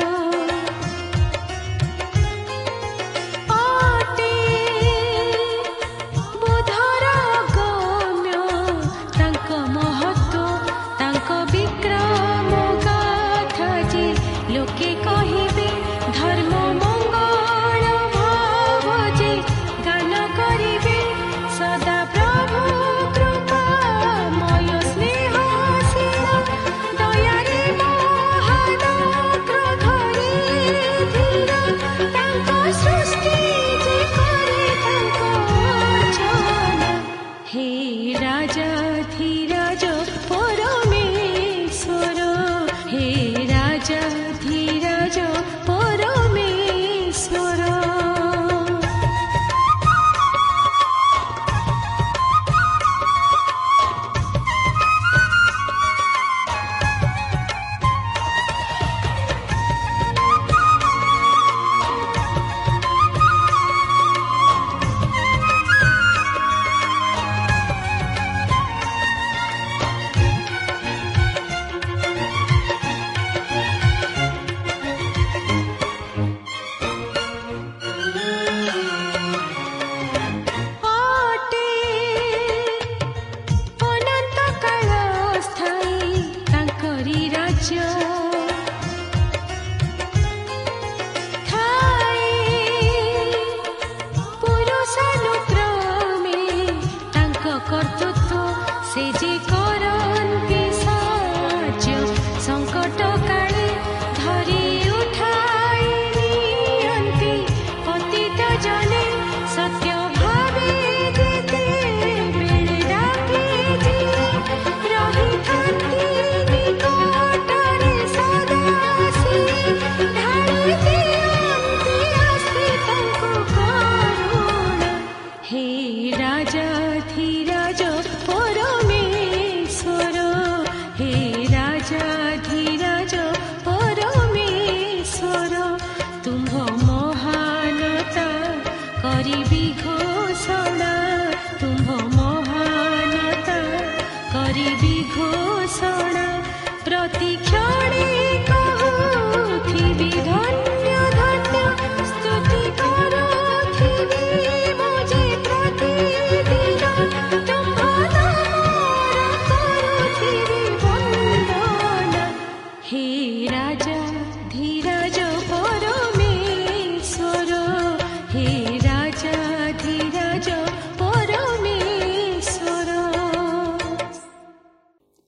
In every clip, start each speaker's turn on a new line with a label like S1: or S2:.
S1: love.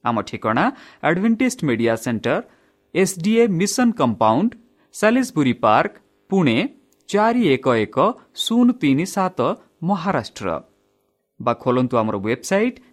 S2: ଆମ ଠିକଣା advantage media centre SDA mission compound Salisbury park Pune ଚାରି ଏକ ଏକ ଶୂନ ତିନି ସାତ ମହାରାଷ୍ଟ୍ର ବା ଖୋଲନ୍ତୁ ଆମର website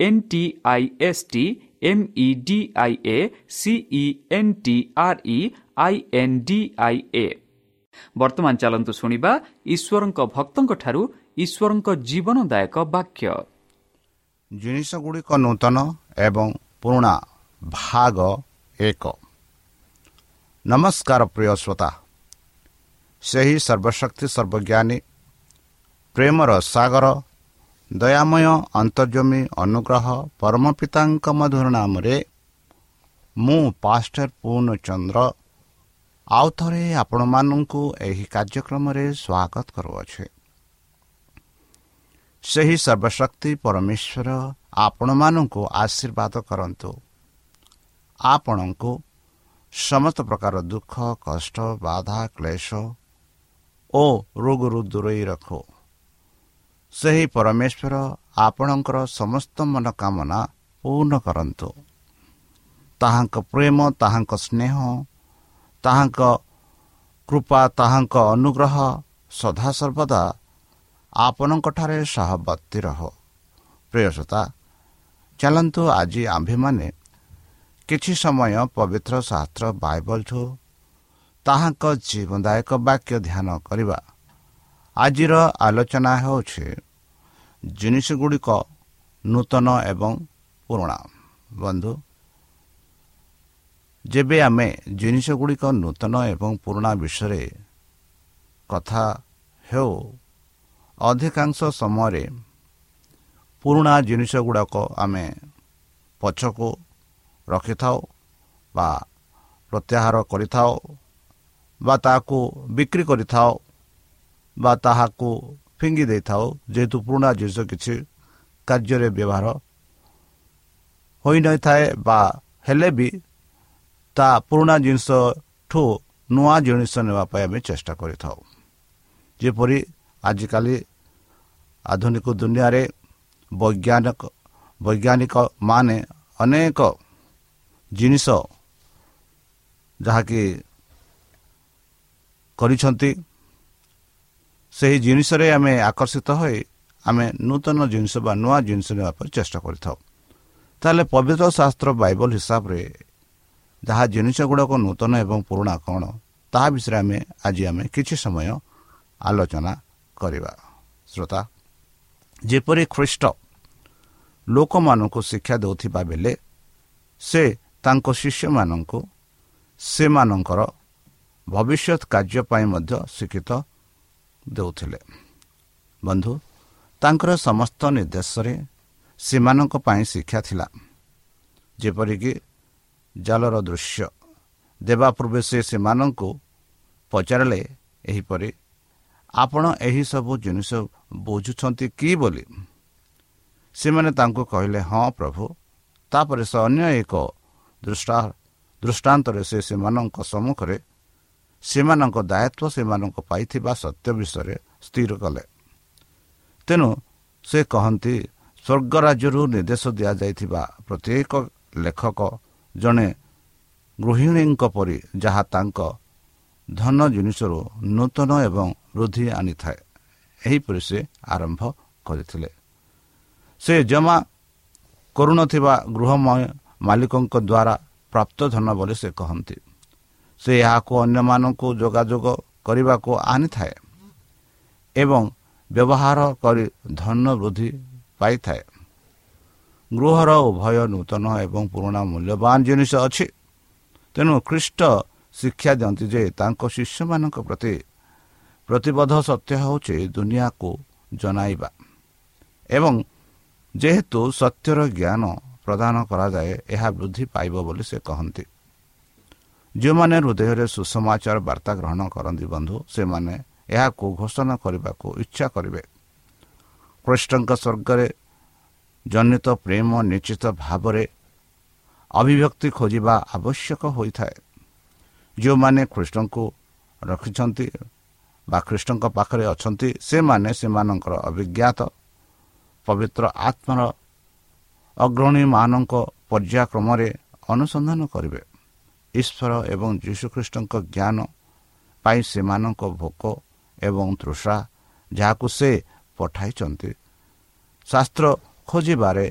S2: N T I S T M E D I A C N T R E I N D I A ବର୍ତ୍ତମାନ ଚାଲନ୍ତୁ ଶୁଣିବା ଈଶ୍ୱରଙ୍କ ଭକ୍ତଙ୍କଠାରୁ ଈଶ୍ୱରଙ୍କ ଜୀବନଦାୟକ ବାକ୍ୟ।
S3: ଜିନିଷ ଗୁଡ଼ିକ ନୂତନ ଏବଂ ପୁରୁଣା ଭାଗ ଏକ। ନମସ୍କାର ପ୍ରିୟ ଶ୍ରୋତା। ସେହି ସର୍ବଶକ୍ତି ସର୍ବଜ୍ଞାନୀ ପ୍ରେମର ସାଗର ଦୟାମୟ ଅନ୍ତର୍ଜମୀ ଅନୁଗ୍ରହ ପରମ ପିତାଙ୍କ ମଧୁର ନାମରେ ମୁଁ ପାଷ୍ଟର ପୂର୍ଣ୍ଣଚନ୍ଦ୍ର ଆଉ ଥରେ ଆପଣମାନଙ୍କୁ ଏହି କାର୍ଯ୍ୟକ୍ରମରେ ସ୍ୱାଗତ କରୁଅଛି। ସେହି ସର୍ବଶକ୍ତି ପରମେଶ୍ୱର ଆପଣମାନଙ୍କୁ ଆଶୀର୍ବାଦ କରନ୍ତୁ। ଆପଣଙ୍କୁ ସମସ୍ତ ପ୍ରକାର ଦୁଃଖ କଷ୍ଟ ବାଧା କ୍ଲେଶ ଓ ରୋଗରୁ ଦୂରେଇ ରଖୁ। ସେହି ପରମେଶ୍ୱର ଆପଣଙ୍କର ସମସ୍ତ ମନୋକାମନା ପୂର୍ଣ୍ଣ କରନ୍ତୁ। ତାହାଙ୍କ ପ୍ରେମ ତାହାଙ୍କ ସ୍ନେହ ତାହାଙ୍କ କୃପା ତାହାଙ୍କ ଅନୁଗ୍ରହ ସଦାସର୍ବଦା ଆପଣଙ୍କଠାରେ ସହବର୍ତ୍ତୀ ରହ। ପ୍ରିୟସତା ଚାଲନ୍ତୁ ଆଜି ଆମ୍ଭେମାନେ କିଛି ସମୟ ପବିତ୍ର ଶାସ୍ତ୍ର ବାଇବଲଠୁ ତାହାଙ୍କ ଜୀବନଦାୟକ ବାକ୍ୟ ଧ୍ୟାନ କରିବା। ଆଜିର ଆଲୋଚନା ହେଉଛି ଜିନିଷ ଗୁଡ଼ିକ ନୂତନ ଏବଂ ପୁରୁଣା। ବନ୍ଧୁ ଯେବେ ଆମେ ଜିନିଷ ଗୁଡ଼ିକ ନୂତନ ଏବଂ ପୁରୁଣା ବିଷୟରେ କଥା ହେଉ ଅଧିକାଂଶ ସମୟରେ ପୁରୁଣା ଜିନିଷ ଗୁଡ଼ାକ ଆମେ ପଛକୁ ରଖିଥାଉ ବା ପ୍ରତ୍ୟାହାର କରିଥାଉ ବା ତାହାକୁ ବିକ୍ରି କରିଥାଉ ବା ତାହାକୁ ଫିଙ୍ଗି ଦେଇଥାଉ ଯେହେତୁ ପୁରୁଣା ଜିନିଷ କିଛି କାର୍ଯ୍ୟରେ ବ୍ୟବହାର ହୋଇନଥାଏ ବା ହେଲେ ବି ତା ପୁରୁଣା ଜିନିଷଠୁ ନୂଆ ଜିନିଷ ନେବା ପାଇଁ ଆମେ ଚେଷ୍ଟା କରିଥାଉ। ଯେପରି ଆଜିକାଲି ଆଧୁନିକ ଦୁନିଆରେ ବୈଜ୍ଞାନିକ ବୈଜ୍ଞାନିକ ମାନେ ଅନେକ ଜିନିଷ ଯାହାକି କରିଛନ୍ତି ସେହି ଜିନିଷରେ ଆମେ ଆକର୍ଷିତ ହୋଇ ଆମେ ନୂତନ ଜିନିଷ ବା ନୂଆ ଜିନିଷ ନେବା ପାଇଁ ଚେଷ୍ଟା କରିଥାଉ। ତାହେଲେ ପବିତ୍ର ଶାସ୍ତ୍ର ବାଇବଲ ହିସାବରେ ଯାହା ଜିନିଷ ଗୁଡ଼ାକ ନୂତନ ଏବଂ ପୁରୁଣା କ'ଣ ତାହା ବିଷୟରେ ଆମେ ଆଜି ଆମେ କିଛି ସମୟ ଆଲୋଚନା କରିବା। ଶ୍ରୋତା ଯେପରି ଖ୍ରୀଷ୍ଟ ଲୋକମାନଙ୍କୁ ଶିକ୍ଷା ଦେଉଥିବା ବେଳେ ସେ ତାଙ୍କ ଶିଷ୍ୟମାନଙ୍କୁ ସେମାନଙ୍କର ଭବିଷ୍ୟତ କାର୍ଯ୍ୟ ପାଇଁ ମଧ୍ୟ ଶିକ୍ଷିତ ଦେଉଥିଲେ। ବନ୍ଧୁ ତାଙ୍କର ସମସ୍ତ ନିର୍ଦ୍ଦେଶରେ ସେମାନଙ୍କ ପାଇଁ ଶିକ୍ଷା ଥିଲା। ଯେପରିକି ଜାଲର ଦୃଶ୍ୟ ଦେବା ପୂର୍ବେ ସେ ସେମାନଙ୍କୁ ପଚାରିଲେ ଏହିପରି ଆପଣ ଏହିସବୁ ଜିନିଷ ବୁଝୁଛନ୍ତି କି ବୋଲି? ସେମାନେ ତାଙ୍କୁ କହିଲେ ହଁ ପ୍ରଭୁ। ତାପରେ ସେ ଅନ୍ୟ ଏକ ଦୃଷ୍ଟା ଦୃଷ୍ଟାନ୍ତରେ ସେ ସେମାନଙ୍କ ସମ୍ମୁଖରେ ସେମାନଙ୍କ ଦାୟିତ୍ୱ ସେମାନଙ୍କ ପାଇଥିବା ସତ୍ୟ ବିଷୟରେ ସ୍ଥିର କଲେ। ତେଣୁ ସେ କହନ୍ତି ସ୍ୱର୍ଗ ରାଜ୍ୟରୁ ନିର୍ଦ୍ଦେଶ ଦିଆଯାଇଥିବା ପ୍ରତ୍ୟେକ ଲେଖକ ଜଣେ ଗୃହିଣୀଙ୍କ ପରି ଯାହା ତାଙ୍କ ଧନ ଜିନିଷରୁ ନୂତନ ଏବଂ ବୃଦ୍ଧି ଆଣିଥାଏ ଏହିପରି ସେ ଆରମ୍ଭ କରିଥିଲେ। ସେ ଜମା କରୁନଥିବା ଗୃହମୟ ମାଲିକଙ୍କ ଦ୍ୱାରା ପ୍ରାପ୍ତ ଧନ ବୋଲି ସେ କହନ୍ତି। ସେ ଏହାକୁ ଅନ୍ୟମାନଙ୍କୁ ଯୋଗାଯୋଗ କରିବାକୁ ଆଣିଥାଏ ଏବଂ ବ୍ୟବହାର କରି ଧନ ବୃଦ୍ଧି ପାଇଥାଏ। ଗୃହର ଉଭୟ ନୂତନ ଏବଂ ପୁରୁଣା ମୂଲ୍ୟବାନ ଜିନିଷ ଅଛି। ତେଣୁ ଖ୍ରୀଷ୍ଟ ଶିକ୍ଷା ଦିଅନ୍ତି ଯେ ତାଙ୍କ ଶିଷ୍ୟମାନଙ୍କ ପ୍ରତି ପ୍ରତିବଦ୍ଧ ସତ୍ୟ ହେଉଛି ଦୁନିଆକୁ ଜଣାଇବା ଏବଂ ଯେହେତୁ ସତ୍ୟର ଜ୍ଞାନ ପ୍ରଦାନ କରାଯାଏ ଏହା ବୃଦ୍ଧି ପାଇବ ବୋଲି ସେ କହନ୍ତି। ଯେଉଁମାନେ ହୃଦୟରେ ସୁସମାଚାର ବାର୍ତ୍ତା ଗ୍ରହଣ କରନ୍ତି ବନ୍ଧୁ ସେମାନେ ଏହାକୁ ଘୋଷଣା କରିବାକୁ ଇଚ୍ଛା କରିବେ। କୃଷ୍ଣଙ୍କ ସ୍ୱର୍ଗରେ ଜନିତ ପ୍ରେମ ନିଶ୍ଚିତ ଭାବରେ ଅଭିବ୍ୟକ୍ତି ଖୋଜିବା ଆବଶ୍ୟକ ହୋଇଥାଏ। ଯେଉଁମାନେ କୃଷ୍ଣଙ୍କୁ ରଖିଛନ୍ତି ବା ଖ୍ରୀଷ୍ଟଙ୍କ ପାଖରେ ଅଛନ୍ତି ସେମାନେ ସେମାନଙ୍କର ଅଭିଜ୍ଞାତ ପବିତ୍ର ଆତ୍ମାର ଅଗ୍ରଣୀମାନଙ୍କ ପର୍ଯ୍ୟାୟକ୍ରମରେ ଅନୁସନ୍ଧାନ କରିବେ। ଈଶ୍ୱର ଏବଂ ଯୀଶୁଖ୍ରୀଷ୍ଟଙ୍କ ଜ୍ଞାନ ପାଇଁ ସେମାନଙ୍କ ଭୋକ ଏବଂ ତୃଷା ଯାହାକୁ ସେ ପଠାଇଛନ୍ତି। ଶାସ୍ତ୍ର ଖୋଜିବାରେ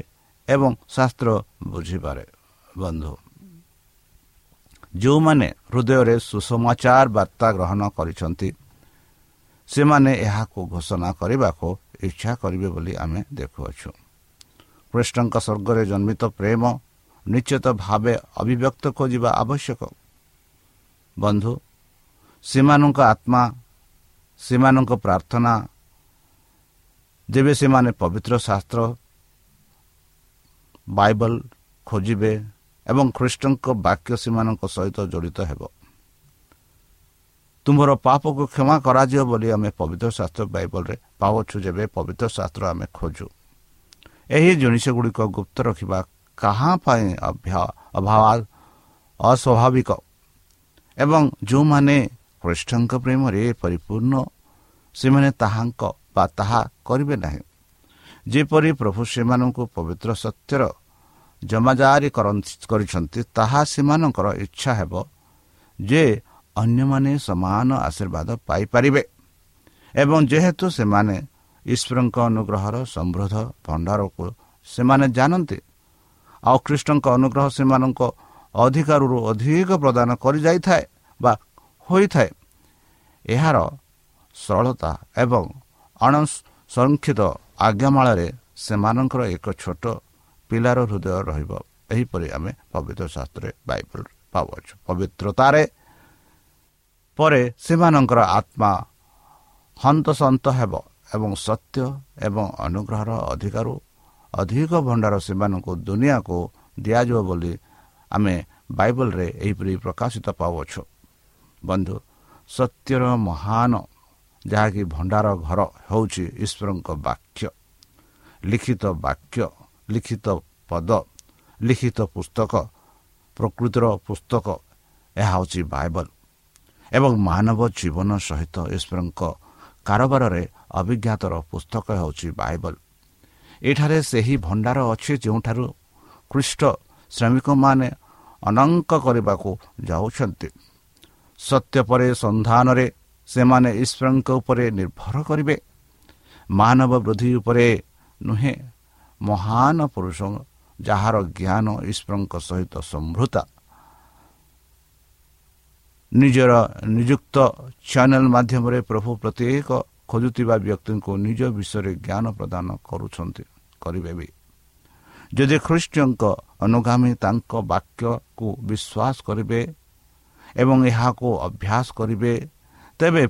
S3: ଏବଂ ଶାସ୍ତ୍ର ବୁଝିବାରେ। ବନ୍ଧୁ ଯେଉଁମାନେ ହୃଦୟରେ ସୁସମାଚାର ବାର୍ତ୍ତା ଗ୍ରହଣ କରିଛନ୍ତି ସେମାନେ ଏହାକୁ ଘୋଷଣା କରିବାକୁ ଇଚ୍ଛା କରିବେ ବୋଲି ଆମେ ଦେଖୁଅଛୁ। କୃଷ୍ଣଙ୍କ ସ୍ୱର୍ଗରେ ଜନ୍ମିତ ପ୍ରେମ ନିଶ୍ଚିତ ଭାବେ ଅଭିବ୍ୟକ୍ତ ଖୋଜିବା ଆବଶ୍ୟକ ବନ୍ଧୁ ସେମାନଙ୍କ ଆତ୍ମା ସେମାନଙ୍କ ପ୍ରାର୍ଥନା ଯେବେ ସେମାନେ ପବିତ୍ର ଶାସ୍ତ୍ର ବାଇବଲ ଖୋଜିବେ ଏବଂ ଖ୍ରୀଷ୍ଟଙ୍କ ବାକ୍ୟ ସେମାନଙ୍କ ସହିତ ଜଡ଼ିତ ହେବ ତୁମର ପାପକୁ କ୍ଷମା କରାଯିବ ବୋଲି ଆମେ ପବିତ୍ର ଶାସ୍ତ୍ର ବାଇବଲରେ ପାଉଛୁ ଯେବେ ପବିତ୍ର ଶାସ୍ତ୍ର ଆମେ ଖୋଜୁ। ଏହି ଜିନିଷ ଗୁଡ଼ିକ ଗୁପ୍ତ ରଖିବା କାହା ପାଇଁ ଅଭାବ ଅସ୍ୱାଭାବିକ? ଏବଂ ଯେଉଁମାନେ କୃଷ୍ଣଙ୍କ ପ୍ରେମରେ ପରିପୂର୍ଣ୍ଣ ସେମାନେ ତାହାଙ୍କ ବା ତାହା କରିବେ ନାହିଁ। ଯେପରି ପ୍ରଭୁ ସେମାନଙ୍କୁ ପବିତ୍ର ସତ୍ୟର ଜମାଜାରି କରିଛନ୍ତି ତାହା ସେମାନଙ୍କର ଇଚ୍ଛା ହେବ ଯେ ଅନ୍ୟମାନେ ସମାନ ଆଶୀର୍ବାଦ ପାଇପାରିବେ। ଏବଂ ଯେହେତୁ ସେମାନେ ଈଶ୍ୱରଙ୍କ ଅନୁଗ୍ରହର ସମୃଦ୍ଧ ଭଣ୍ଡାରକୁ ସେମାନେ ଜାଣନ୍ତି ଆଉ ଖ୍ରୀଷ୍ଟଙ୍କ ଅନୁଗ୍ରହ ସେମାନଙ୍କ ଅଧିକାରରୁ ଅଧିକ ପ୍ରଦାନ କରିଯାଇଥାଏ ବା ହୋଇଥାଏ। ଏହାର ସରଳତା ଏବଂ ଅଣସଂରକ୍ଷିତ ଆଜ୍ଞାମାଳରେ ସେମାନଙ୍କର ଏକ ଛୋଟ ପିଲାର ହୃଦୟ ରହିବ। ଏହିପରି ଆମେ ପବିତ୍ର ଶାସ୍ତ୍ରରେ ବାଇବଲ ପାଉଅଛୁ। ପବିତ୍ରତାରେ ପରେ ସେମାନଙ୍କର ଆତ୍ମା ହନ୍ତସନ୍ତ ହେବ ଏବଂ ସତ୍ୟ ଏବଂ ଅନୁଗ୍ରହର ଅଧିକାରରୁ ଅଧିକ ଭଣ୍ଡାର ସେମାନଙ୍କୁ ଦୁନିଆକୁ ଦିଆଯିବ ବୋଲି ଆମେ ବାଇବଲରେ ଏହିପରି ପ୍ରକାଶିତ ପାଉଅଛୁ। ବନ୍ଧୁ ସତ୍ୟର ମହାନ ଯାହାକି ଭଣ୍ଡାର ଘର ହେଉଛି ଈଶ୍ୱରଙ୍କ ବାକ୍ୟ ଲିଖିତ ବାକ୍ୟ ଲିଖିତ ପଦ ଲିଖିତ ପୁସ୍ତକ ପ୍ରକୃତିର ପୁସ୍ତକ ଏହା ହେଉଛି ବାଇବଲ। ଏବଂ ମାନବ ଜୀବନ ସହିତ ଈଶ୍ୱରଙ୍କ କାରବାରରେ ଅଭିଜ୍ଞତାର ପୁସ୍ତକ ହେଉଛି ବାଇବଲ। ଏଠାରେ ସେହି ଭଣ୍ଡାର ଅଛି ଯେଉଁଠାରୁ ଖ୍ରୀଷ୍ଟ ଶ୍ରମିକମାନେ ଅନଙ୍କ କରିବାକୁ ଯାଉଛନ୍ତି। ସତ୍ୟ ପରେ ସନ୍ଧାନରେ ସେମାନେ ଈଶ୍ୱରଙ୍କ ଉପରେ ନିର୍ଭର କରିବେ। ମାନବ ବୃଦ୍ଧି ଉପରେ ନୁହେଁ ମହାନ ପୁରୁଷ ଯାହାର ଜ୍ଞାନ ଈଶ୍ୱରଙ୍କ ସହିତ ସମୃଦ୍ଧତା ନିଜର ନିଯୁକ୍ତ ଚ୍ୟାନେଲ ମାଧ୍ୟମରେ ପ୍ରଭୁ ପ୍ରତ୍ୟେକ ଖୋଜୁଥିବା ବ୍ୟକ୍ତିଙ୍କୁ ନିଜ ବିଷୟରେ ଜ୍ଞାନ ପ୍ରଦାନ କରୁଛନ୍ତି କରିବେ ବି। ଯଦି ଖ୍ରୀଷ୍ଟଙ୍କ ଅନୁଗାମୀ ତାଙ୍କ ବାକ୍ୟକୁ ବିଶ୍ୱାସ କରିବେ ଏବଂ ଏହାକୁ ଅଭ୍ୟାସ କରିବେ ତେବେ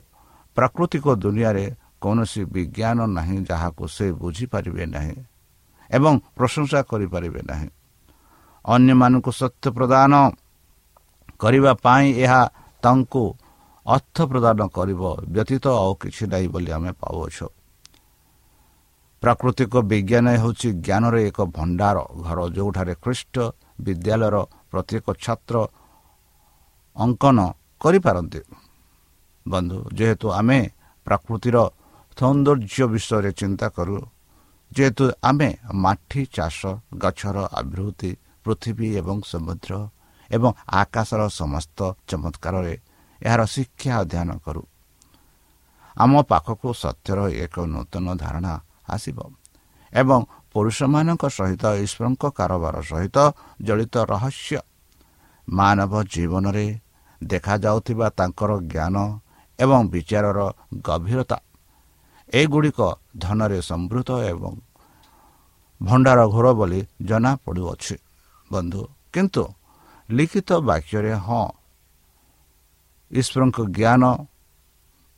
S3: ପ୍ରାକୃତିକ ଦୁନିଆରେ କୌଣସି ବିଜ୍ଞାନ ନାହିଁ ଯାହାକୁ ସେ ବୁଝିପାରିବେ ନାହିଁ ଏବଂ ପ୍ରଶଂସା କରିପାରିବେ ନାହିଁ। ଅନ୍ୟମାନଙ୍କୁ ସତ୍ୟ ପ୍ରଦାନ କରିବା ପାଇଁ ଏହା ତାଙ୍କୁ ଅର୍ଥ ପ୍ରଦାନ କରିବ ବ୍ୟତୀତ ଆଉ କିଛି ନାହିଁ ବୋଲି ଆମେ ପାଉଅଛୁ। ପ୍ରାକୃତିକ ବିଜ୍ଞାନ ହେଉଛି ଜ୍ଞାନର ଏକ ଭଣ୍ଡାର ଘର ଯେଉଁଠାରେ ଖ୍ରୀଷ୍ଟ ବିଦ୍ୟାଳୟର ପ୍ରତ୍ୟେକ ଛାତ୍ର ଅଙ୍କନ କରିପାରନ୍ତି। ବନ୍ଧୁ ଯେହେତୁ ଆମେ ପ୍ରକୃତିର ସୌନ୍ଦର୍ଯ୍ୟ ବିଷୟରେ ଚିନ୍ତା କରୁ ଯେହେତୁ ଆମେ ମାଟି ଚାଷ ଗଛର ଆବୃତ୍ତି ପୃଥିବୀ ଏବଂ ସମୁଦ୍ର ଏବଂ ଆକାଶର ସମସ୍ତ ଚମତ୍କାରରେ ଏହାର ଶିକ୍ଷା ଅଧ୍ୟୟନ କରୁ। ଆମ ପାଖକୁ ସତ୍ୟର ଏକ ନୂତନ ଧାରଣା ଆସିବ ଏବଂ ପୁରୁଷମାନଙ୍କ ସହିତ ଈଶ୍ୱରଙ୍କ କାରବାର ସହିତ ଜଡ଼ିତ ରହସ୍ୟ ମାନବ ଜୀବନରେ ଦେଖାଯାଉଥିବା ତାଙ୍କର ଜ୍ଞାନ ଏବଂ ବିଚାରର ଗଭୀରତା। ଏଗୁଡ଼ିକ ଧନରେ ସମୃଦ୍ଧ ଏବଂ ଭଣ୍ଡାର ଘୋର ବୋଲି ଜଣାପଡ଼ୁଅଛି। ବନ୍ଧୁ କିନ୍ତୁ ଲିଖିତ ବାକ୍ୟରେ ହଁ ଈଶ୍ୱରଙ୍କ ଜ୍ଞାନ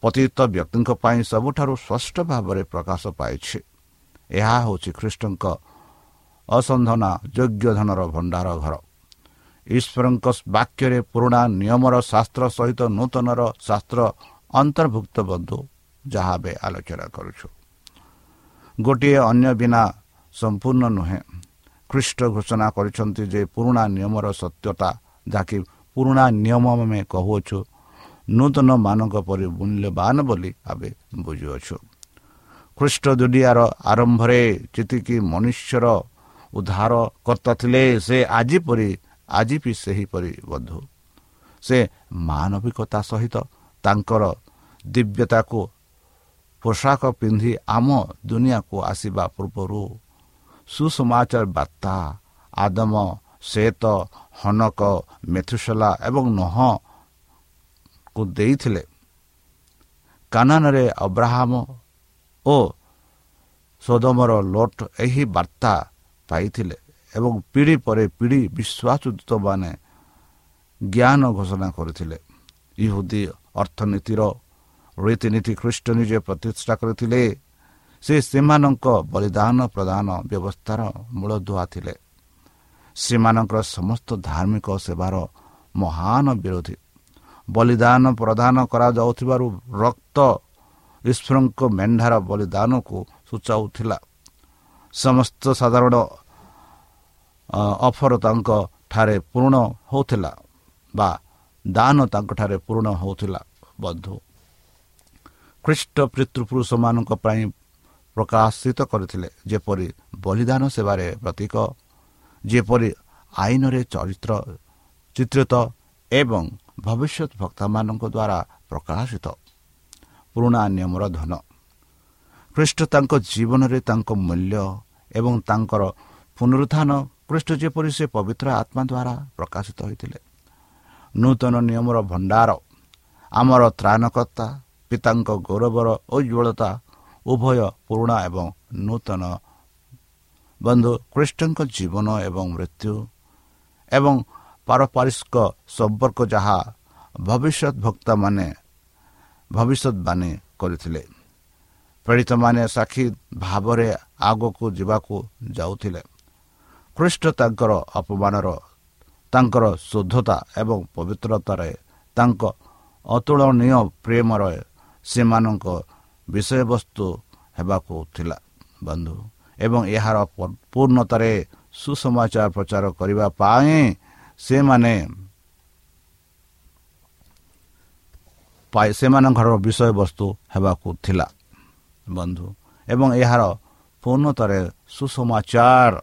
S3: ପତିତ ବ୍ୟକ୍ତିଙ୍କ ପାଇଁ ସବୁଠାରୁ ସ୍ପଷ୍ଟ ଭାବରେ ପ୍ରକାଶ ପାଇଛି। ଏହା ହେଉଛି ଖ୍ରୀଷ୍ଟଙ୍କ ଅସନ୍ଧନା ଯୋଗ୍ୟ ଧନର ଭଣ୍ଡାର ଘର। ଈଶ୍ୱରଙ୍କ ବାକ୍ୟରେ ପୁରୁଣା ନିୟମର ଶାସ୍ତ୍ର ସହିତ ନୂତନର ଶାସ୍ତ୍ର ଅନ୍ତର୍ଭୁକ୍ତ ବନ୍ଧୁ ଯାହା ଏବେ ଆଲୋଚନା କରୁଛୁ। ଗୋଟିଏ ଅନ୍ୟ ବିନା ସମ୍ପୂର୍ଣ୍ଣ ନୁହେଁ। ଖ୍ରୀଷ୍ଟ ଘୋଷଣା କରିଛନ୍ତି ଯେ ପୁରୁଣା ନିୟମର ସତ୍ୟତା ଯାହାକି ପୁରୁଣା ନିୟମ ଆମେ କହୁଅଛୁ ନୂତନ ମାନଙ୍କ ପରି ମୂଲ୍ୟବାନ ବୋଲି ଆମେ ବୁଝୁଅଛୁ। ଖ୍ରୀଷ୍ଟ ଦୁନିଆର ଆରମ୍ଭରେ ଯେତିକି ମନୁଷ୍ୟର ଉଦ୍ଧାର କର୍ତ୍ତା ଥିଲେ ସେ ଆଜି ପରି ଆଜି ବି ସେହିପରି ବନ୍ଧୁ। ସେ ମାନବିକତା ସହିତ ତାଙ୍କର ଦିବ୍ୟତାକୁ ପୋଷାକ ପିନ୍ଧି ଆମ ଦୁନିଆକୁ ଆସିବା ପୂର୍ବରୁ ସୁସମାଚାର ବାର୍ତ୍ତା ଆଦମ ଶ୍ଵେତ ହନକ ମେଥୁସଲା ଏବଂ ନହକୁ ଦେଇଥିଲେ। କାନାନରେ ଅବ୍ରାହମ ଓ ସୋଦମର ଲୋଟ ଏହି ବାର୍ତ୍ତା ପାଇଥିଲେ ଏବଂ ପିଢ଼ି ପରେ ପିଢ଼ି ବିଶ୍ୱାସଦୂତମାନେ ଜ୍ଞାନ ଘୋଷଣା କରିଥିଲେ। ଇହୁଦୀ ଅର୍ଥନୀତିର ରୀତିନୀତି ଖ୍ରୀଷ୍ଟ ନିଜେ ପ୍ରତିଷ୍ଠା କରିଥିଲେ। ସେ ସେମାନଙ୍କ ବଳିଦାନ ପ୍ରଦାନ ବ୍ୟବସ୍ଥାର ମୂଳଦୁଆ ଥିଲେ। ସେମାନଙ୍କର ସମସ୍ତ ଧାର୍ମିକ ସେବାର ମହାନ ବିରୋଧୀ ବଳିଦାନ ପ୍ରଦାନ କରାଯାଉଥିବାରୁ ରକ୍ତ ଈଶ୍ୱରଙ୍କ ମେଣ୍ଢାର ବଳିଦାନକୁ ସୂଚାଉଥିଲା। ସମସ୍ତ ସାଧାରଣ ଅଫର ତାଙ୍କ ଠାରେ ପୂରଣ ହେଉଥିଲା ବା ଦାନ ତାଙ୍କଠାରେ ପୂରଣ ହେଉଥିଲା ବନ୍ଧୁ। ଖ୍ରୀଷ୍ଟ ପିତୃପୁରୁଷମାନଙ୍କ ପାଇଁ ପ୍ରକାଶିତ କରିଥିଲେ ଯେପରି ବଳିଦାନ ସେବାରେ ପ୍ରତୀକ ଯେପରି ଆଇନରେ ଚରିତ୍ର ଚିତ୍ରିତ ଏବଂ ଭବିଷ୍ୟତ ଭକ୍ତମାନଙ୍କ ଦ୍ୱାରା ପ୍ରକାଶିତ ପୁରୁଣା ନିୟମର ଧନ। ଖ୍ରୀଷ୍ଟ ତାଙ୍କ ଜୀବନରେ ତାଙ୍କ ମୂଲ୍ୟ ଏବଂ ତାଙ୍କର ପୁନରୁତ୍ଥାନ ଖ୍ରୀଷ୍ଟ ଯେପରି ସେ ପବିତ୍ର ଆତ୍ମା ଦ୍ୱାରା ପ୍ରକାଶିତ ହୋଇଥିଲେ। ନୂତନ ନିୟମର ଭଣ୍ଡାର ଆମର ତ୍ରାଣକର୍ତ୍ତା ପିତାଙ୍କ ଗୌରବର ଉଜ୍ଜଳତା ଉଭୟ ପୁରୁଣା ଏବଂ ନୂତନ। ବନ୍ଧୁ ଖ୍ରୀଷ୍ଟଙ୍କ ଜୀବନ ଏବଂ ମୃତ୍ୟୁ ଏବଂ ପାରପାରିଷ୍କ ସମ୍ପର୍କ ଯାହା ଭବିଷ୍ୟତ ଭକ୍ତମାନେ ଭବିଷ୍ୟତବାଣୀ କରିଥିଲେ। ପୀଡ଼ିତମାନେ ସାକ୍ଷୀ ଭାବରେ ଆଗକୁ ଯିବାକୁ ଯାଉଥିଲେ। ଖ୍ରୀଷ୍ଟ ତାଙ୍କର ଅପମାନର ତାଙ୍କର ଶୁଦ୍ଧତା ଏବଂ ପବିତ୍ରତାରେ ତାଙ୍କ ଅତୁଳନୀୟ ପ୍ରେମର ସେମାନଙ୍କ ବିଷୟବସ୍ତୁ ହେବାକୁ ଥିଲା ବନ୍ଧୁ। ଏବଂ ଏହାର ପୂର୍ଣ୍ଣତାରେ ସୁସମାଚାର ପ୍ରଚାର କରିବା ପାଇଁ ସେମାନେ ସେମାନଙ୍କର ବିଷୟବସ୍ତୁ ହେବାକୁ ଥିଲା ବନ୍ଧୁ। ଏବଂ ଏହାର ପୂର୍ଣ୍ଣତାରେ ସୁସମାଚାର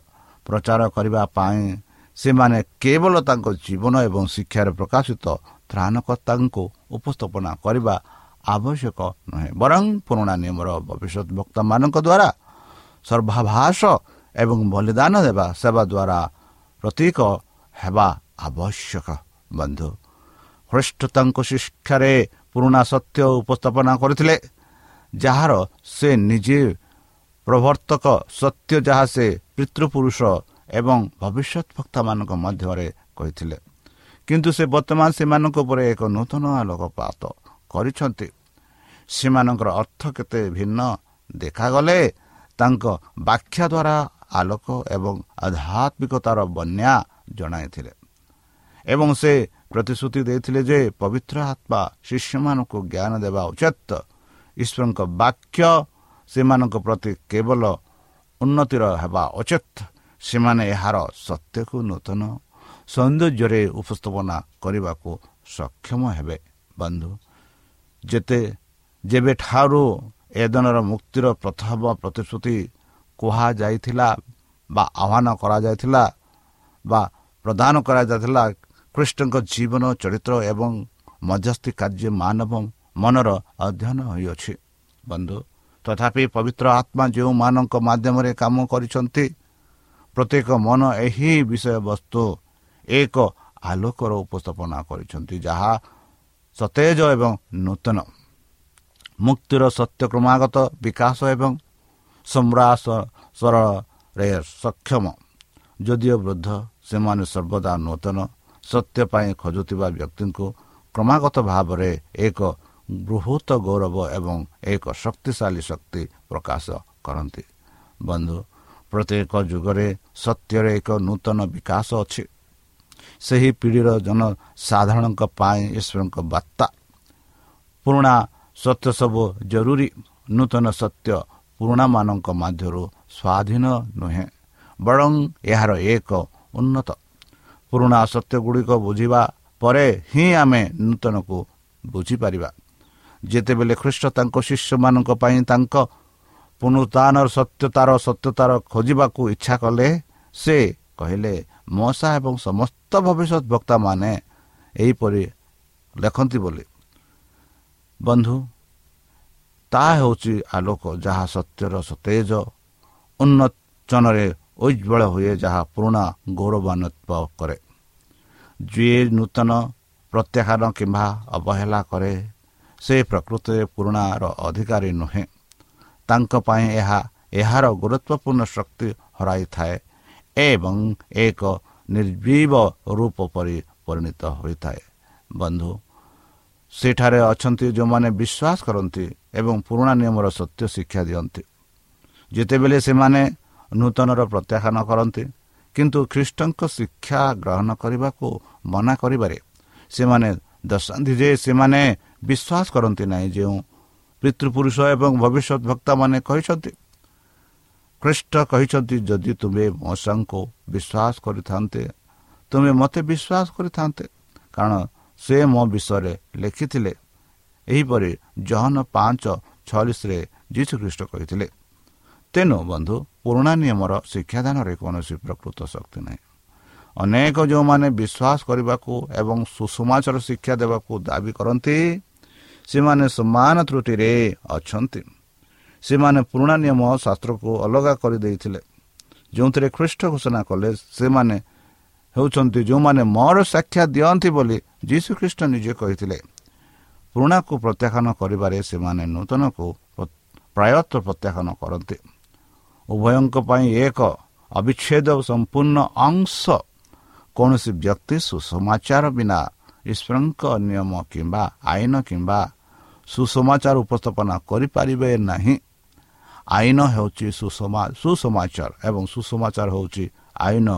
S3: ପ୍ରଚାର କରିବା ପାଇଁ ସେମାନେ କେବଳ ତାଙ୍କ ଜୀବନ ଏବଂ ଶିକ୍ଷାରେ ପ୍ରକାଶିତ ତ୍ରାଣକର୍ତ୍ତାଙ୍କୁ ଉପସ୍ଥାପନା କରିବା ଆବଶ୍ୟକ ନୁହେଁ ବରଂ ପୁରୁଣା ନିୟମର ଭବିଷ୍ୟତ ବକ୍ତାମାନଙ୍କ ଦ୍ୱାରା ସର୍ବାଭାସ ଏବଂ ବଳିଦାନ ଦେବା ସେବା ଦ୍ୱାରା ପ୍ରତୀକ ହେବା ଆବଶ୍ୟକ ବନ୍ଧୁ ଖ୍ରୀଷ୍ଟ ତାଙ୍କ ଶିକ୍ଷାରେ ପୁରୁଣା ସତ୍ୟ ଉପସ୍ଥାପନା କରିଥିଲେ ଯାହାର ସେ ନିଜେ ପ୍ରବର୍ତ୍ତକ ସତ୍ୟ ଯାହା ସେ ପିତୃପୁରୁଷ ଏବଂ ଭବିଷ୍ୟତ ବକ୍ତାମାନଙ୍କ ମଧ୍ୟରେ କହିଥିଲେ। କିନ୍ତୁ ସେ ବର୍ତ୍ତମାନ ସେମାନଙ୍କ ଉପରେ ଏକ ନୂତନ ଆଲୋକପାତ କରିଛନ୍ତି। ସେମାନଙ୍କର ଅର୍ଥ କେତେ ଭିନ୍ନ ଦେଖାଗଲେ ତାଙ୍କ ବାଖ୍ୟା ଦ୍ୱାରା ଆଲୋକ ଏବଂ ଆଧ୍ୟାତ୍ମିକତାର ବନ୍ୟା ଜଣାଇଥିଲେ। ଏବଂ ସେ ପ୍ରତିଶ୍ରୁତି ଦେଇଥିଲେ ଯେ ପବିତ୍ର ଆତ୍ମା ଶିଷ୍ୟମାନଙ୍କୁ ଜ୍ଞାନ ଦେବା ଉଚିତ। ଈଶ୍ୱରଙ୍କ ବାକ୍ୟ ସେମାନଙ୍କ ପ୍ରତି କେବଳ ଉନ୍ନତିର ହେବା ଉଚିତ। ସେମାନେ ଏହାର ସତ୍ୟକୁ ନୂତନ ସୌନ୍ଦର୍ଯ୍ୟରେ ଉପସ୍ଥାପନା କରିବାକୁ ସକ୍ଷମ ହେବେ। ବନ୍ଧୁ ଯେତେ ଯେବେଠାରୁ ଏଦନର ମୁକ୍ତିର ପ୍ରଥମ ପ୍ରତିଶ୍ରୁତି କୁହାଯାଇଥିଲା ବା ଆହ୍ୱାନ କରାଯାଇଥିଲା ବା ପ୍ରଦାନ କରାଯାଇଥିଲା ଖ୍ରୀଷ୍ଟଙ୍କ ଜୀବନ ଚରିତ୍ର ଏବଂ ମଧ୍ୟସ୍ଥି କାର୍ଯ୍ୟ ମାନବ ମନର ଅଧ୍ୟୟନ ହୋଇଅଛି ବନ୍ଧୁ ତଥାପି ପବିତ୍ର ଆତ୍ମା ଯେଉଁମାନଙ୍କ ମାଧ୍ୟମରେ କାମ କରିଛନ୍ତି ପ୍ରତ୍ୟେକ ମନ ଏହି ବିଷୟବସ୍ତୁ ଏକ ଆଲୋକର ଉପସ୍ଥାପନା କରିଛନ୍ତି ଯାହା ସତେଜ ଏବଂ ନୂତନ ମୁକ୍ତିର ସତ୍ୟ କ୍ରମାଗତ ବିକାଶ ଏବଂ ସମ୍ରାସରରେ ସକ୍ଷମ ଯଦିଓ ବୃଦ୍ଧ ସେମାନେ ସର୍ବଦା ନୂତନ ସତ୍ୟ ପାଇଁ ଖୋଜୁଥିବା ବ୍ୟକ୍ତିଙ୍କୁ କ୍ରମାଗତ ଭାବରେ ଏକ ବୃହତ ଗୌରବ ଏବଂ ଏକ ଶକ୍ତିଶାଳୀ ଶକ୍ତି ପ୍ରକାଶ କରନ୍ତି। ବନ୍ଧୁ ପ୍ରତ୍ୟେକ ଯୁଗରେ ସତ୍ୟରେ ଏକ ନୂତନ ବିକାଶ ଅଛି। ସେହି ପିଢ଼ିର ଜନସାଧାରଣଙ୍କ ପାଇଁ ଈଶ୍ୱରଙ୍କ ବାର୍ତ୍ତା। ପୁରୁଣା ସତ୍ୟ ସବୁ ଜରୁରୀ ନୂତନ ସତ୍ୟ ପୁରୁଣାମାନଙ୍କ ମଧ୍ୟରୁ ସ୍ୱାଧୀନ ନୁହେଁ ବରଂ ଏହାର ଏକ ଉନ୍ନତ ପୁରୁଣା ସତ୍ୟଗୁଡ଼ିକ ବୁଝିବା ପରେ ହିଁ ଆମେ ନୂତନକୁ ବୁଝିପାରିବା। ଯେତେବେଳେ ଖ୍ରୀଷ୍ଟ ତାଙ୍କ ଶିଷ୍ୟମାନଙ୍କ ପାଇଁ ତାଙ୍କ ପୁନରୁତ୍ଥାନର ସତ୍ୟତାର ସତ୍ୟତାର ଖୋଜିବାକୁ ଇଚ୍ଛା କଲେ ସେ କହିଲେ ମଶା ଏବଂ ସମସ୍ତ ଭବିଷ୍ୟତ ବକ୍ତାମାନେ ଏହିପରି ଲେଖନ୍ତି ବୋଲି। ବନ୍ଧୁ ତାହା ହେଉଛି ଆଲୋକ ଯାହା ସତ୍ୟର ସତେଜ ଉନ୍ମୋଚନରେ ଉଜ୍ଜଳ ହୁଏ ଯାହା ପୁରୁଣା ଗୌରବାନ୍ୱିତ କରେ ଯିଏ ନୂତନ ପ୍ରତ୍ୟାଖ୍ୟାନ କିମ୍ବା ଅବହେଳା କରେ ସେ ପ୍ରକୃତିରେ ପୁରୁଣାର ଅଧିକାରୀ ନୁହେଁ ତାଙ୍କ ପାଇଁ ଏହା ଏହାର ଗୁରୁତ୍ୱପୂର୍ଣ୍ଣ ଶକ୍ତି ହରାଇଥାଏ ଏବଂ ଏକ ନିର୍ଜୀବ ରୂପ ପରି ପରିଣତ ହୋଇଥାଏ ବନ୍ଧୁ ସେଠାରେ ଅଛନ୍ତି ଯେଉଁମାନେ ବିଶ୍ୱାସ କରନ୍ତି ଏବଂ ପୁରୁଣା ନିୟମର ସତ୍ୟ ଶିକ୍ଷା ଦିଅନ୍ତି ଯେତେବେଳେ ସେମାନେ ନୂତନର ପ୍ରତ୍ୟାଖ୍ୟାନ କରନ୍ତି କିନ୍ତୁ ଖ୍ରୀଷ୍ଟଙ୍କ ଶିକ୍ଷା ଗ୍ରହଣ କରିବାକୁ ମନା କରିବାରେ ସେମାନେ ଦର୍ଶାନ୍ତି ଯେ ସେମାନେ ବିଶ୍ୱାସ କରନ୍ତି ନାହିଁ ଯେଉଁ ପିତୃପୁରୁଷ ଏବଂ ଭବିଷ୍ୟତ ଭକ୍ତାମାନେ କହିଛନ୍ତି। ଖ୍ରୀଷ୍ଟ କହିଛନ୍ତି ଯଦି ତୁମେ ମଶାଙ୍କୁ ବିଶ୍ୱାସ କରିଥାନ୍ତେ ତୁମେ ମୋତେ ବିଶ୍ୱାସ କରିଥାନ୍ତେ କାରଣ ସେ ମୋ ବିଷୟରେ ଲେଖିଥିଲେ। ଏହିପରି ଜହନ ପାଞ୍ଚ ଛୟାଳିଶରେ ଯୀଶୁଖ୍ରୀଷ୍ଟ କହିଥିଲେ ତେଣୁ ବନ୍ଧୁ ପୁରୁଣା ନିୟମର ଶିକ୍ଷାଦାନରେ କୌଣସି ପ୍ରକୃତ ଶକ୍ତି ନାହିଁ। ଅନେକ ଯେଉଁମାନେ ବିଶ୍ୱାସ କରିବାକୁ ଏବଂ ସୁଷମାଚାର ଶିକ୍ଷା ଦେବାକୁ ଦାବି କରନ୍ତି ସେମାନେ ସମାନ ତ୍ରୁଟିରେ ଅଛନ୍ତି। ସେମାନେ ପୁରୁଣା ନିୟମ ଶାସ୍ତ୍ରକୁ ଅଲଗା କରିଦେଇଥିଲେ। ଯେଉଁଥିରେ ଖ୍ରୀଷ୍ଟ ଘୋଷଣା କଲେ ସେମାନେ ହେଉଛନ୍ତି ଯେଉଁମାନେ ମୋର ସାକ୍ଷା ଦିଅନ୍ତି ବୋଲି ଯୀଶୁ ଖ୍ରୀଷ୍ଟ ନିଜେ କହିଥିଲେ। ପୁରୁଣାକୁ ପ୍ରତ୍ୟାଖ୍ୟାନ କରିବାରେ ସେମାନେ ନୂତନକୁ ପ୍ରାୟତଃ ପ୍ରତ୍ୟାଖ୍ୟାନ କରନ୍ତି। ଉଭୟଙ୍କ ପାଇଁ ଏକ ଅବିଚ୍ଛେଦ ସମ୍ପୂର୍ଣ୍ଣ ଅଂଶ। କୌଣସି ବ୍ୟକ୍ତି ସୁସମାଚାର ବିନା ଈଶ୍ୱରଙ୍କ ନିୟମ କିମ୍ବା ଆଇନ କିମ୍ବା ସୁସମାଚାର ଉପସ୍ଥାପନା କରିପାରିବେ ନାହିଁ। ଆଇନ ହେଉଛି ସୁସମାଚାର ଏବଂ ସୁସମାଚାର ହେଉଛି ଆଇନ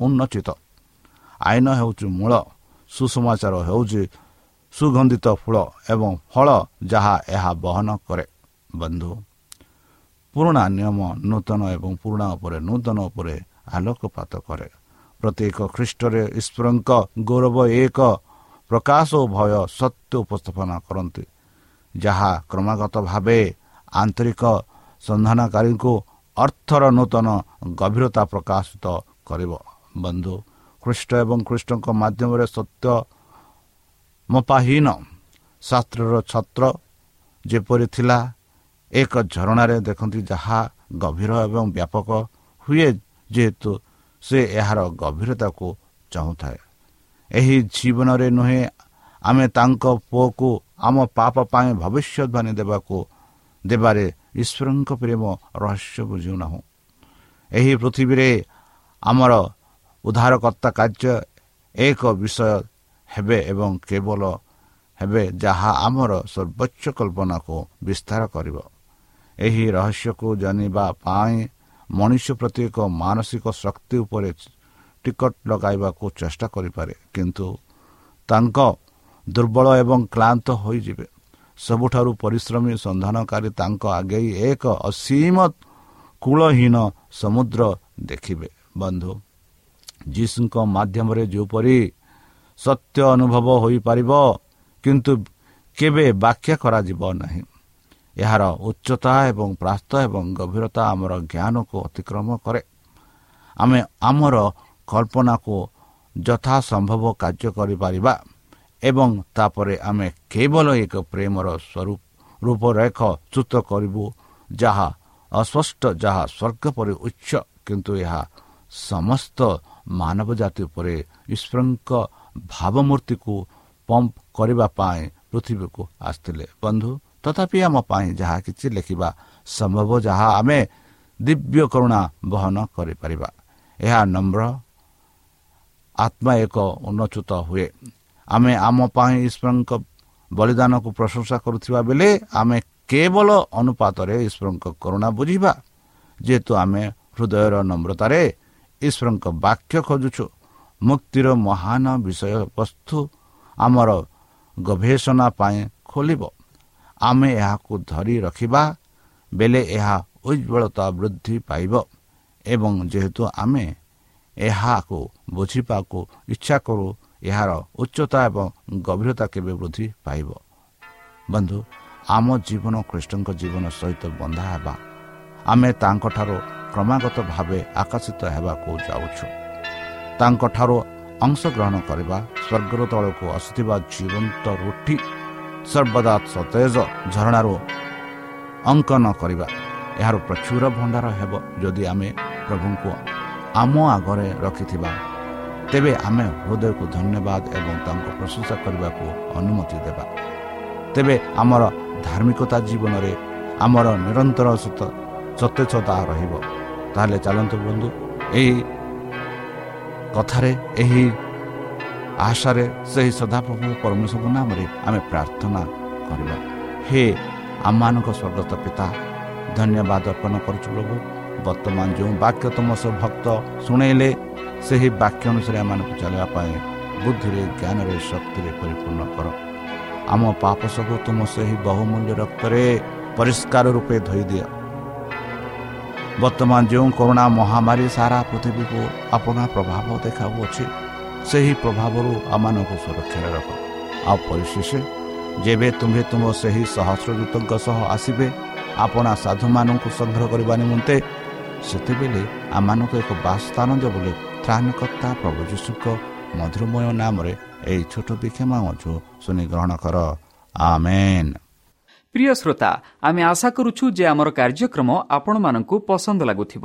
S3: ଉନ୍ନଚିତ। ଆଇନ ହେଉଛି ମୂଳ ସୁସମାଚାର ହେଉଛି ସୁଗନ୍ଧିତ ଫୁଳ ଏବଂ ଫଳ ଯାହା ଏହା ବହନ କରେ। ବନ୍ଧୁ ପୁରୁଣା ନିୟମ ନୂତନ ଏବଂ ପୁରୁଣା ଉପରେ ନୂତନ ଉପରେ ଆଲୋକପାତ କରେ। ପ୍ରତ୍ୟେକ ଖ୍ରୀଷ୍ଟରେ ଈଶ୍ୱରଙ୍କ ଗୌରବ ଏକ ପ୍ରକାଶ ଓ ଭୟ ସତ୍ୟ ଉପସ୍ଥାପନା କରନ୍ତି ଯାହା କ୍ରମାଗତ ଭାବେ ଆନ୍ତରିକ ସନ୍ଧାନକାରୀଙ୍କୁ ଅର୍ଥର ନୂତନ ଗଭୀରତା ପ୍ରକାଶିତ କରିବ। ବନ୍ଧୁ ଖ୍ରୀଷ୍ଟ ଏବଂ ଖ୍ରୀଷ୍ଟଙ୍କ ମାଧ୍ୟମରେ ସତ୍ୟ ମପାହୀନ ଶାସ୍ତ୍ରର ଛତ୍ର ଯେପରି ଥିଲା ଏକ ଝରଣାରେ ଦେଖନ୍ତି ଯାହା ଗଭୀର ଏବଂ ବ୍ୟାପକ ହୁଏ ଯେହେତୁ ସେ ଏହାର ଗଭୀରତାକୁ ଚାହୁଁଥାଏ। ଏହି ଜୀବନରେ ନୁହେଁ ଆମେ ତାଙ୍କ ପୁଅକୁ ଆମ ପାପ ପାଇଁ ଭବିଷ୍ୟତବାଣୀ ଦେବାକୁ ଦେବାରେ ଈଶ୍ୱରଙ୍କ ପ୍ରେମ ରହସ୍ୟ ବୁଝୁନାହୁଁ ଏହି ପୃଥିବୀରେ ଆମର ଉଦ୍ଧାରକର୍ତ୍ତା କାର୍ଯ୍ୟ ଏକ ବିଷୟ ହେବେ ଏବଂ କେବଳ ହେବେ ଯାହା ଆମର ସର୍ବୋଚ୍ଚ କଳ୍ପନାକୁ ବିସ୍ତାର କରିବ। ଏହି ରହସ୍ୟକୁ ଜାଣିବା ପାଇଁ ମଣିଷ ପ୍ରତି ଏକ ମାନସିକ ଶକ୍ତି ଉପରେ ଟିକଟ ଲଗାଇବାକୁ ଚେଷ୍ଟା କରିପାରେ କିନ୍ତୁ ତାଙ୍କ ଦୁର୍ବଳ ଏବଂ କ୍ଳାନ୍ତ ହୋଇଯିବେ। ସବୁଠାରୁ ପରିଶ୍ରମୀ ସନ୍ଧାନକାରୀ ତାଙ୍କ ଆଗେଇ ଏକ ଅସୀମ କୂଳହୀନ ସମୁଦ୍ର ଦେଖିବେ। ବନ୍ଧୁ ଯୀଶୁଙ୍କ ମାଧ୍ୟମରେ ଯେପରି ସତ୍ୟ ଅନୁଭବ ହୋଇପାରିବ କିନ୍ତୁ କେବେ ବାଖ୍ୟା କରାଯିବ ନାହିଁ। ଏହାର ଉଚ୍ଚତା ଏବଂ ପ୍ରାସ୍ତ ଏବଂ ଗଭୀରତା ଆମର ଜ୍ଞାନକୁ ଅତିକ୍ରମ କରେ। ଆମେ ଆମର କଳ୍ପନାକୁ ଯଥାସମ୍ଭବ କାର୍ଯ୍ୟ କରିପାରିବା ଏବଂ ତାପରେ ଆମେ କେବଳ ଏକ ପ୍ରେମର ସ୍ୱରୂପ ରୂପରେଖ ଚୁତ କରିବୁ ଯାହା ଅସ୍ପଷ୍ଟ ଯାହା ସ୍ୱର୍ଗ ପରି ଉଚ୍ଚ କିନ୍ତୁ ଏହା ସମସ୍ତ ମାନବ ଜାତି ଉପରେ ଈଶ୍ୱରଙ୍କ ଭାବମୂର୍ତ୍ତିକୁ ପମ୍ପ କରିବା ପାଇଁ ପୃଥିବୀକୁ ଆସିଥିଲେ। ବନ୍ଧୁ ତଥାପି ଆମ ପାଇଁ ଯାହା କିଛି ଲେଖିବା ସମ୍ଭବ ଯାହା ଆମେ ଦିବ୍ୟ କରୁଣା ବହନ କରିପାରିବା। ଏହା ନମ୍ର ଆତ୍ମା ଏକ ଉନ୍ନଚୁତ ହୁଏ। ଆମେ ଆମ ପାଇଁ ଈଶ୍ୱରଙ୍କ ବଳିଦାନକୁ ପ୍ରଶଂସା କରୁଥିବା ବେଳେ ଆମେ କେବଳ ଅନୁପାତରେ ଈଶ୍ୱରଙ୍କ କରୁଣା ବୁଝିବା ଯେହେତୁ ଆମେ ହୃଦୟର ନମ୍ରତାରେ ଈଶ୍ୱରଙ୍କ ବାକ୍ୟ ଖୋଜୁଛୁ। ମୁକ୍ତିର ମହାନ ବିଷୟବସ୍ତୁ ଆମର ଗବେଷଣା ପାଇଁ ଖୋଲିବ। ଆମେ ଏହାକୁ ଧରି ରଖିବା ବେଲେ ଏହା ଉଜ୍ଜଳତା ବୃଦ୍ଧି ପାଇବ ଏବଂ ଯେହେତୁ ଆମେ ଏହାକୁ ବୁଝିବାକୁ ଇଚ୍ଛା କରୁ ଏହାର ଉଚ୍ଚତା ଏବଂ ଗଭୀରତା କେବେ ବୃଦ୍ଧି ପାଇବ? ବନ୍ଧୁ ଆମ ଜୀବନ ଖ୍ରୀଷ୍ଟଙ୍କ ଜୀବନ ସହିତ ବନ୍ଧା ହେବା। ଆମେ ତାଙ୍କଠାରୁ କ୍ରମାଗତ ଭାବେ ଆକର୍ଷିତ ହେବାକୁ ଯାଉଛୁ। ତାଙ୍କଠାରୁ ଅଂଶଗ୍ରହଣ କରିବା ସ୍ୱର୍ଗର ତଳକୁ ଆସୁଥିବା ଜୀବନ୍ତ ରୁଟି ସର୍ବଦା ସତେଜ ଝରଣାରୁ ଅଙ୍କନ କରିବା। ଏହାର ପ୍ରଚୁର ଭଣ୍ଡାର ହେବ ଯଦି ଆମେ ପ୍ରଭୁଙ୍କୁ ଆମ ଆଗରେ ରଖିଥିବା। ତେବେ ଆମେ ହୃଦୟକୁ ଧନ୍ୟବାଦ ଏବଂ ତାଙ୍କୁ ପ୍ରଶଂସା କରିବାକୁ ଅନୁମତି ଦେବା। ତେବେ ଆମର ଧାର୍ମିକତା ଜୀବନରେ ଆମର ନିରନ୍ତର ସତେଜତା ରହିବ। ତାହେଲେ ଚାଲନ୍ତୁ ବନ୍ଧୁ ଏହି କଥାରେ ଏହି ଆଶାରେ ସେହି ସଦାପ୍ରଭୁ ପରମେଶ୍ୱରଙ୍କ ନାମରେ ଆମେ ପ୍ରାର୍ଥନା କରିବା। ହେ ଆମମାନଙ୍କ ସ୍ୱର୍ଗତ ପିତା ଧନ୍ୟବାଦ ଅର୍ପଣ କରୁଛୁ ପ୍ରଭୁ। ବର୍ତ୍ତମାନ ଯେଉଁ ବାକ୍ୟ ତୁମ ସବୁ ଭକ୍ତ ଶୁଣେଇଲେ ସେହି ବାକ୍ୟ ଅନୁସାରେ ଆମମାନଙ୍କୁ ଚାଲିବା ପାଇଁ ବୁଦ୍ଧିରେ ଜ୍ଞାନରେ ଶକ୍ତିରେ ପରିପୂର୍ଣ୍ଣ କର। ଆମ ପାପ ସବୁ ତୁମ ସେହି ବହୁମୂଲ୍ୟ ରକ୍ତରେ ପରିଷ୍କାର ରୂପେ ଧୋଇଦିଅ। ବର୍ତ୍ତମାନ ଯେଉଁ କରୋନା ମହାମାରୀ ସାରା ପୃଥିବୀକୁ ଆପଣା ପ୍ରଭାବ ଦେଖାଉଅଛି ସେହି ପ୍ରଭାବରୁ ଆମମାନଙ୍କୁ ସୁରକ୍ଷାରେ ରଖ ଆଉ ପରିଶେଷ ଯେବେ ତୁମ୍ଭେ ତୁମ ସେହି ସହସ୍ରଦୂତଙ୍କ ସହ ଆସିବେ ଆପଣା ସାଧୁମାନଙ୍କୁ ସଂଗ୍ରହ କରିବା ନିମନ୍ତେ ସେତେବେଳେ ଆମମାନଙ୍କୁ ଏକ ବାସସ୍ଥାନ ଦେବ ବୋଲି ତ୍ରାଣକର୍ତ୍ତା ପ୍ରଭୁ ଯୀଶୁଙ୍କ ମଧୁରମୟ ନାମରେ ଏହି ଛୋଟ ବିକ୍ଷମା ଅଛୁ ଶୁଣି ଗ୍ରହଣ କର। ଆମେନ୍।
S2: ପ୍ରିୟ ଶ୍ରୋତା ଆମେ ଆଶା କରୁଛୁ ଯେ ଆମର କାର୍ଯ୍ୟକ୍ରମ ଆପଣମାନଙ୍କୁ ପସନ୍ଦ ଲାଗୁଥିବ।